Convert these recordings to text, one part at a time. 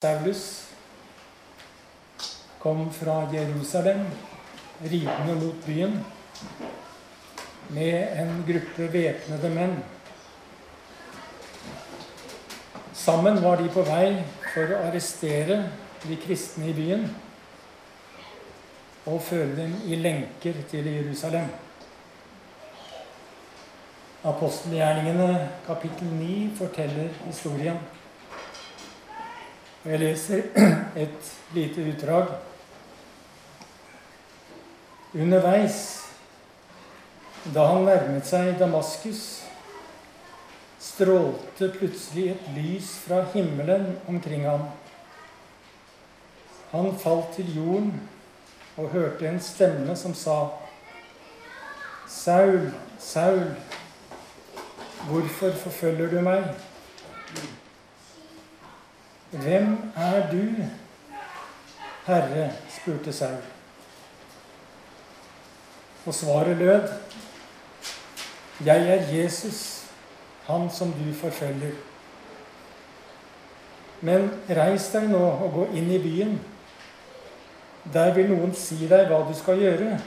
Saulus kom fra Jerusalem ridende mot byen med en gruppe væpnede menn. Sammen var de på vei for å arrestere de kristne i byen og føre dem i lenker til Jerusalem. Apostelgjerningene kapittel 9 forteller historien. Jeg leser et lite utdrag. Underveis, da han nærmet seg Damaskus, strålte plutselig et lys fra himmelen omkring ham. Han falt til jorden og hørte en stemme som sa, Saul, Saul, hvorfor forfølger du meg? Hvem er du, Herre? spurte Saul. Og svaret lød, Jeg er Jesus, han som du forfølger. Men reis deg nå og gå inn i byen. Der vil noen si deg hva du skal gjøre.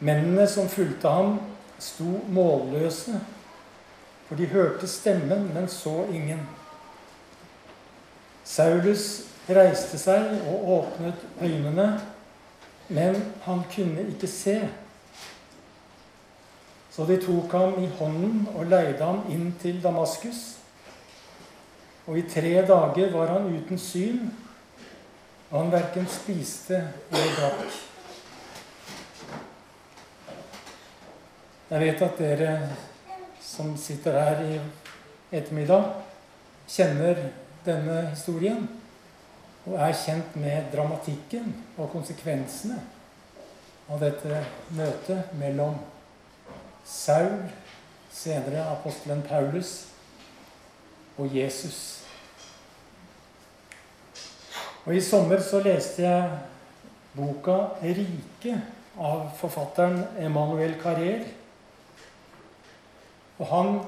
Mennene som fulgte ham, sto målløse, for de hørte stemmen, men så ingen. Saulus reiste seg og åpnet øynene, men han kunne ikke se. Så de tok ham i hånden og leide ham inn til Damaskus. Og i tre dager var han uten syn, og han verken spiste eller drakk. Jeg vet at dere som sitter her i ettermiddag, kjenner denne historien og er kjent med dramatikken og konsekvensene av dette møtet mellom Saul, senere apostelen Paulus, og Jesus. Og I sommer så leste jeg boka 'Rike' av forfatteren Emanuel Carrer. Og han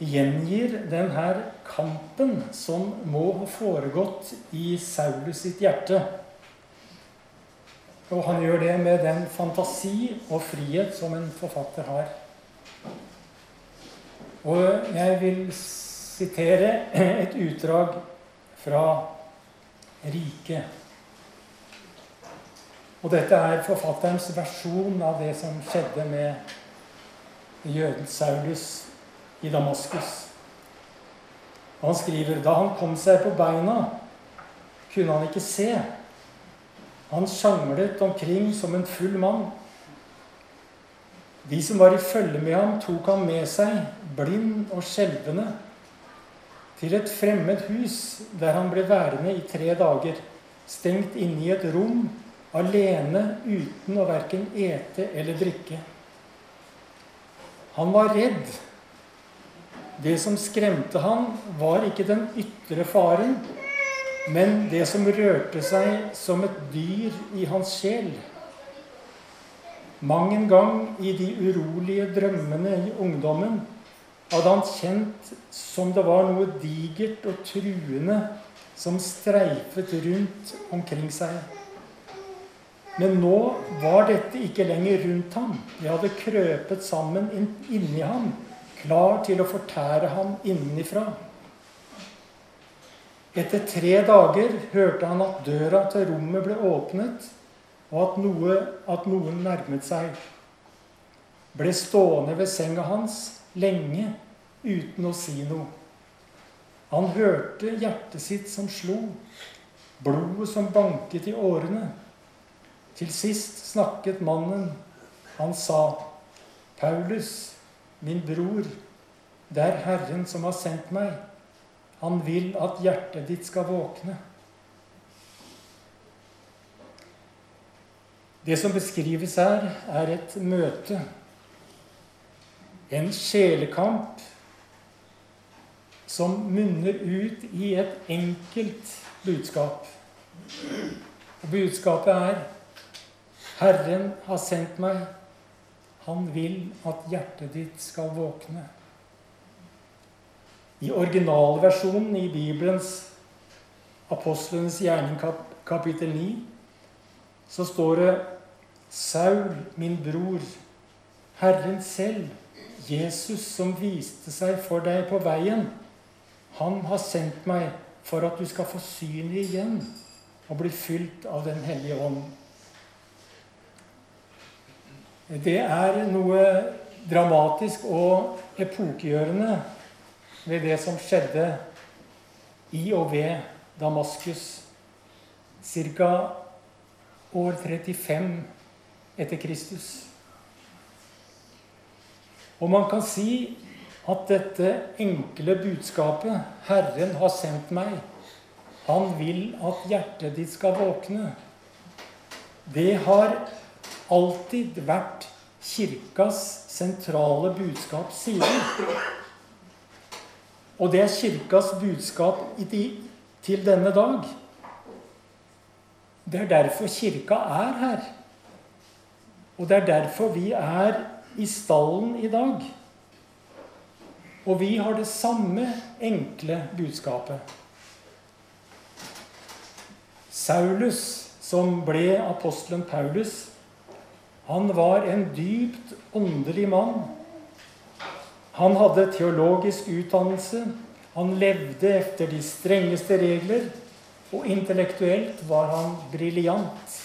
gjengir denne kampen som må ha foregått i Saulus sitt hjerte. Og han gjør det med den fantasi og frihet som en forfatter har. Og jeg vil sitere et utdrag fra Riket. Og dette er forfatterens versjon av det som skjedde med jøden Saulus i Damaskus. Han skriver da han kom seg på beina, kunne han ikke se. Han sjanglet omkring som en full mann. De som var i følge med ham, tok ham med seg, blind og skjelvende, til et fremmed hus der han ble værende i tre dager, stengt inne i et rom, alene, uten å verken ete eller drikke. Han var redd det som skremte han, var ikke den ytre faren, men det som rørte seg som et dyr i hans sjel. Mang en gang i de urolige drømmene i ungdommen hadde han kjent som det var noe digert og truende som streifet rundt omkring seg. Men nå var dette ikke lenger rundt ham. Det hadde krøpet sammen inni ham klar til å fortære ham innenifra. Etter tre dager hørte han at døra til rommet ble åpnet, og at, noe, at noen nærmet seg. Ble stående ved senga hans lenge uten å si noe. Han hørte hjertet sitt som slo, blodet som banket i årene. Til sist snakket mannen. Han sa, 'Paulus, Min bror, det er Herren som har sendt meg. Han vil at hjertet ditt skal våkne. Det som beskrives her, er et møte. En sjelekamp som munner ut i et enkelt budskap. Og budskapet er 'Herren har sendt meg'. Han vil at hjertet ditt skal våkne. I originalversjonen i Bibelens Apostlenes gjerning kapittel 9 så står det Saul, min bror, Herren selv, Jesus som viste seg for deg på veien, han har sendt meg for at du skal få synet igjen og bli fylt av Den hellige ånd. Det er noe dramatisk og epokegjørende ved det som skjedde i og ved Damaskus ca. år 35 etter Kristus. Og man kan si at dette enkle budskapet 'Herren har sendt meg', han vil at hjertet ditt skal våkne. Det har alltid vært Kirkas sentrale budskap siden. Og det er Kirkas budskap til denne dag. Det er derfor Kirka er her. Og det er derfor vi er i stallen i dag. Og vi har det samme enkle budskapet. Saulus, som ble apostelen Paulus, han var en dypt åndelig mann. Han hadde teologisk utdannelse. Han levde etter de strengeste regler. Og intellektuelt var han briljant.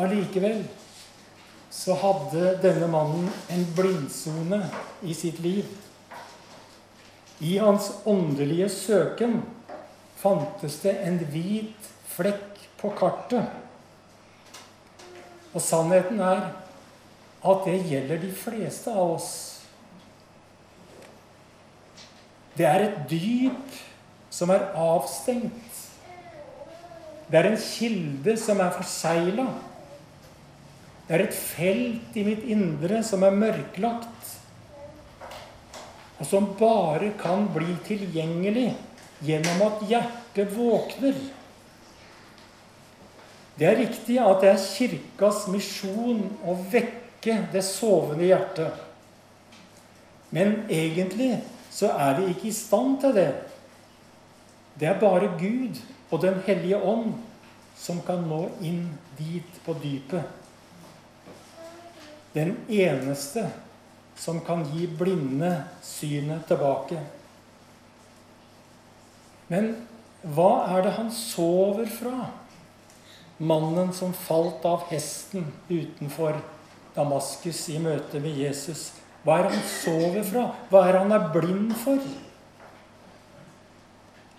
Allikevel så hadde denne mannen en blindsone i sitt liv. I hans åndelige søken fantes det en hvit flekk på kartet. Og sannheten er at det gjelder de fleste av oss. Det er et dyp som er avstengt. Det er en kilde som er forsegla. Det er et felt i mitt indre som er mørklagt, og som bare kan bli tilgjengelig gjennom at hjertet våkner. Det er riktig at det er Kirkas misjon å vekke det sovende hjertet. Men egentlig så er vi ikke i stand til det. Det er bare Gud og Den hellige ånd som kan nå inn dit på dypet den eneste som kan gi blinde synet tilbake. Men hva er det han sover fra? Mannen som falt av hesten utenfor Damaskus i møte med Jesus. Hva er han sover fra? Hva er han er blind for?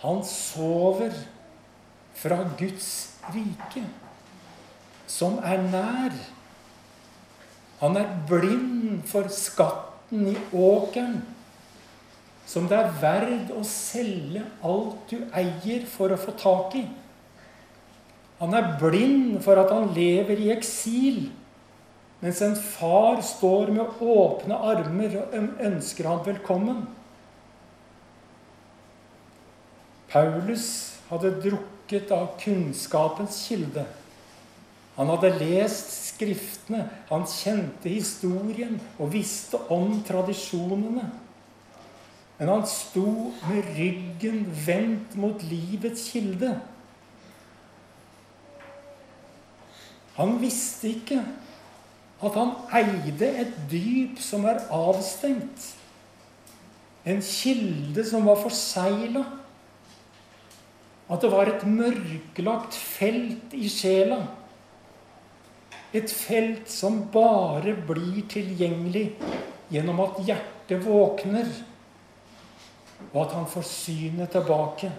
Han sover fra Guds rike, som er nær. Han er blind for skatten i åkeren, som det er verd å selge alt du eier, for å få tak i. Han er blind for at han lever i eksil, mens en far står med åpne armer og ønsker han velkommen. Paulus hadde drukket av kunnskapens kilde. Han hadde lest Skriftene, han kjente historien og visste om tradisjonene. Men han sto med ryggen vendt mot livets kilde. Han visste ikke at han eide et dyp som er avstengt. En kilde som var forsegla. At det var et mørklagt felt i sjela et felt som bare blir tilgjengelig gjennom at hjertet våkner, og at han får synet tilbake.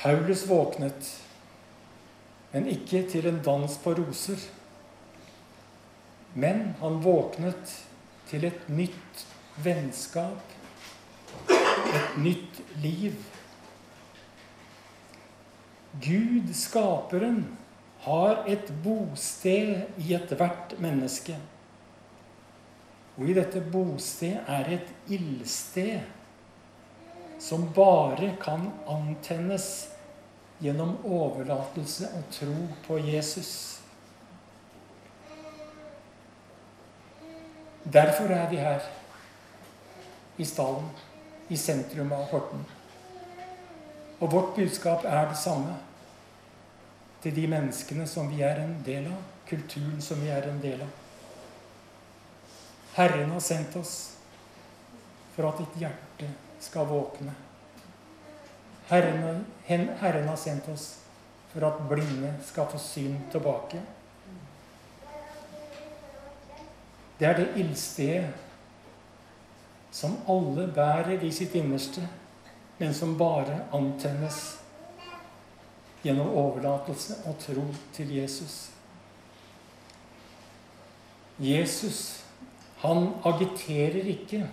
Paulus våknet, men ikke til en dans på roser. Men han våknet til et nytt vennskap, et nytt liv. Gud, skaperen, har et bosted i ethvert menneske. Og i dette bosted er et ildsted som bare kan antennes gjennom overlatelse og tro på Jesus. Derfor er vi her, i stallen, i sentrum av Horten. Og vårt budskap er det samme til de menneskene som vi er en del av, kulturen som vi er en del av. Herren har sendt oss for at ditt hjerte skal våkne. Herren, Herren har sendt oss for at blinde skal få syn tilbake. Det er det ildstedet som alle bærer i sitt innerste, men som bare antennes gjennom overlatelse og tro til Jesus. Jesus, han agiterer ikke,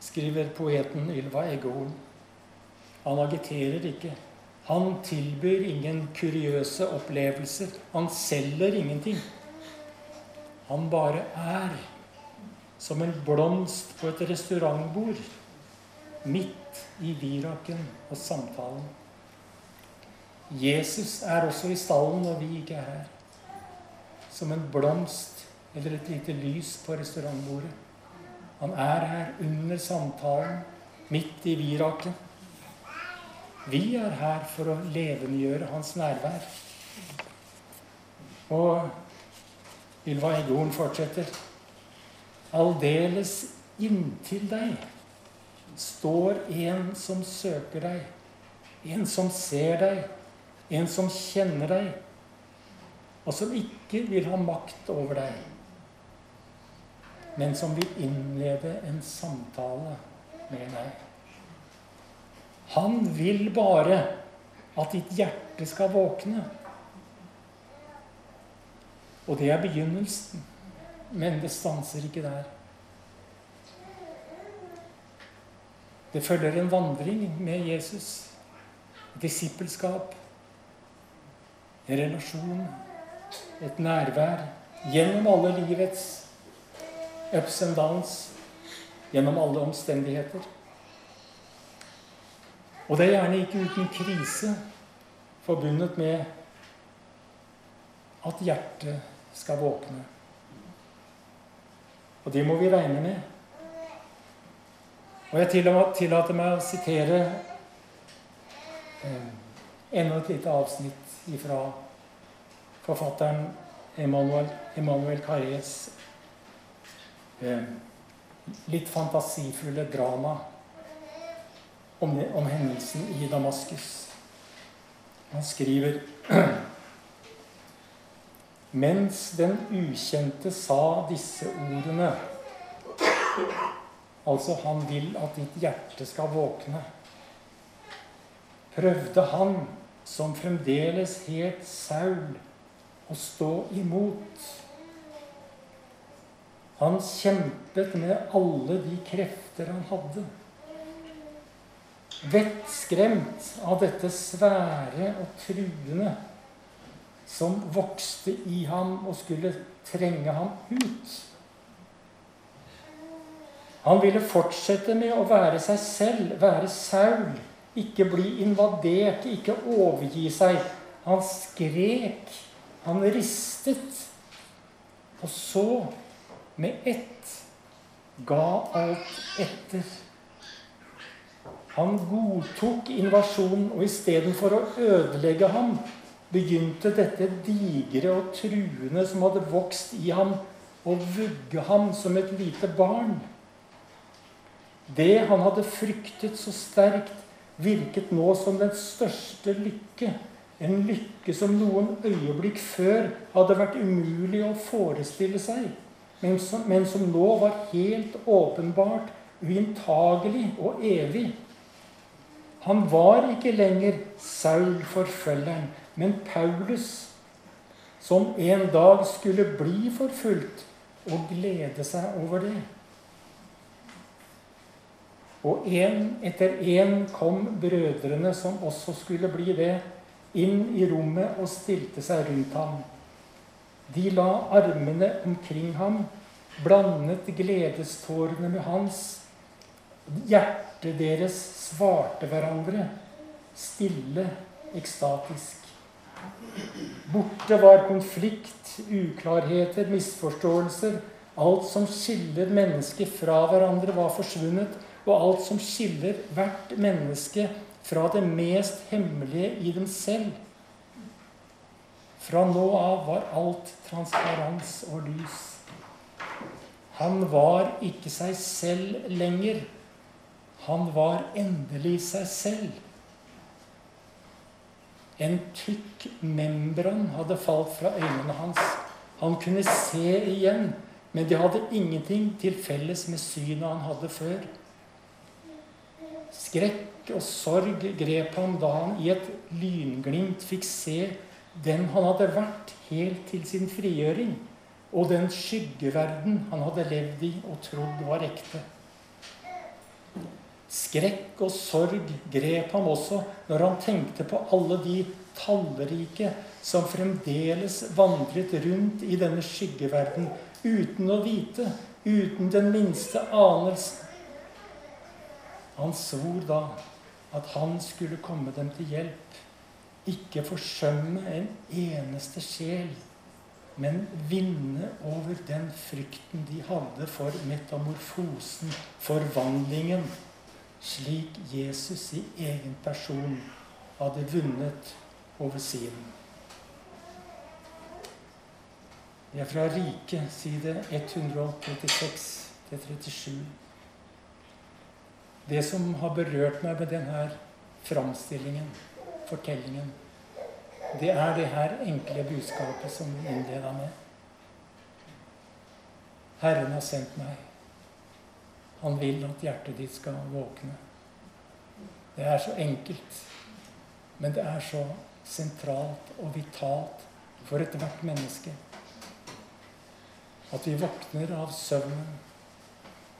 skriver poeten Ylva Eggehorn. Han agiterer ikke. Han tilbyr ingen kuriøse opplevelser. Han selger ingenting. Han bare er som en blomst på et restaurantbord midt i viraken og samtalen. Jesus er også i stallen når vi ikke er her. Som en blomst eller et lite lys på restaurantbordet. Han er her under samtalen, midt i viraken. Vi er her for å levendegjøre hans nærvær. Og Ylva Eggehorn fortsetter. Aldeles inntil deg står en som søker deg, en som ser deg, en som kjenner deg, og som ikke vil ha makt over deg, men som vil innlede en samtale med deg. Han vil bare at ditt hjerte skal våkne. Og det er begynnelsen. Men det stanser ikke der. Det følger en vandring med Jesus. Disippelskap en relasjon, et nærvær, gjennom alle livets ups and downs, gjennom alle omstendigheter. Og det er gjerne ikke uten krise forbundet med at hjertet skal våkne. Og det må vi regne med. Og jeg tillater meg å sitere eh, enda et lite avsnitt fra forfatteren Emanuel, Emanuel Carrés eh, litt fantasifulle drama om, om hendelsen i Damaskus. Han skriver Mens den ukjente sa disse ordene Altså, han vil at ditt hjerte skal våkne. Prøvde han som fremdeles het Saul, å stå imot. Han kjempet med alle de krefter han hadde. Vettskremt av dette svære og truende som vokste i ham og skulle trenge ham ut. Han ville fortsette med å være seg selv, være Saul ikke bli invadert, ikke overgi seg. Han skrek, han ristet. Og så, med ett, ga alt etter. Han godtok invasjonen, og istedenfor å ødelegge ham, begynte dette digre og truende som hadde vokst i ham, å vugge ham som et lite barn. Det han hadde fryktet så sterkt, virket nå som den største lykke. En lykke som noen øyeblikk før hadde vært umulig å forestille seg, men som, men som nå var helt åpenbart uinntagelig og evig. Han var ikke lenger Saul forfølgeren, men Paulus, som en dag skulle bli forfulgt og glede seg over det. Og én etter en kom brødrene, som også skulle bli det, inn i rommet og stilte seg rundt ham. De la armene omkring ham, blandet gledestårene med hans. Hjertet deres svarte hverandre, stille, ekstatisk. Borte var konflikt, uklarheter, misforståelser Alt som skiller mennesker fra hverandre, var forsvunnet. Og alt som skiller hvert menneske fra det mest hemmelige i dem selv. Fra nå av var alt transparens og lys. Han var ikke seg selv lenger. Han var endelig seg selv. En tykk membran hadde falt fra øynene hans. Han kunne se igjen, men de hadde ingenting til felles med synet han hadde før. Skrekk og sorg grep ham da han i et lynglimt fikk se den han hadde vært helt til sin frigjøring, og den skyggeverden han hadde levd i og trodd var ekte. Skrekk og sorg grep ham også når han tenkte på alle de tallrike som fremdeles vandret rundt i denne skyggeverden uten å vite, uten den minste anelse. Han svor da at han skulle komme dem til hjelp, ikke forsømme en eneste sjel, men vinne over den frykten de hadde for metamorfosen, forvandlingen, slik Jesus i egen person hadde vunnet over Siden. Vi er fra Rike, side 136-37. Det som har berørt meg med denne framstillingen, fortellingen, det er det her enkle budskapet som vi innleda med. Herren har sendt meg. Han vil at hjertet ditt skal våkne. Det er så enkelt, men det er så sentralt og vitalt for ethvert menneske. At vi våkner av søvnen.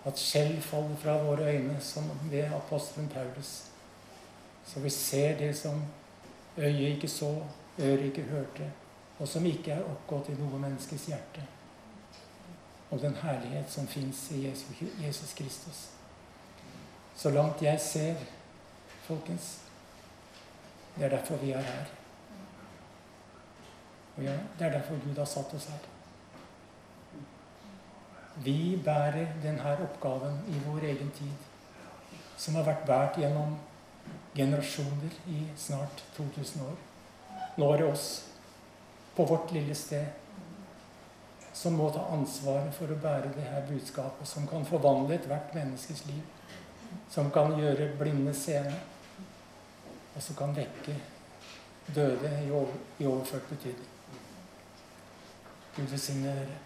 At skjell faller fra våre øyne, som ved apostelen Paulus. Så vi ser det som øyet ikke så, øret ikke hørte, og som ikke er oppgått i noe menneskes hjerte. Og den herlighet som fins i Jesus Kristus. Så langt jeg ser, folkens, det er derfor vi er her. Og ja, det er derfor Gud har satt oss her. Vi bærer denne oppgaven i vår egen tid, som har vært båret gjennom generasjoner i snart 2000 år. Nå er det oss, på vårt lille sted, som må ta ansvaret for å bære det her budskapet, som kan forvandle ethvert menneskes liv. Som kan gjøre blinde seende og som kan vekke døde i, over, i overført betydning. Gud velsigne dere.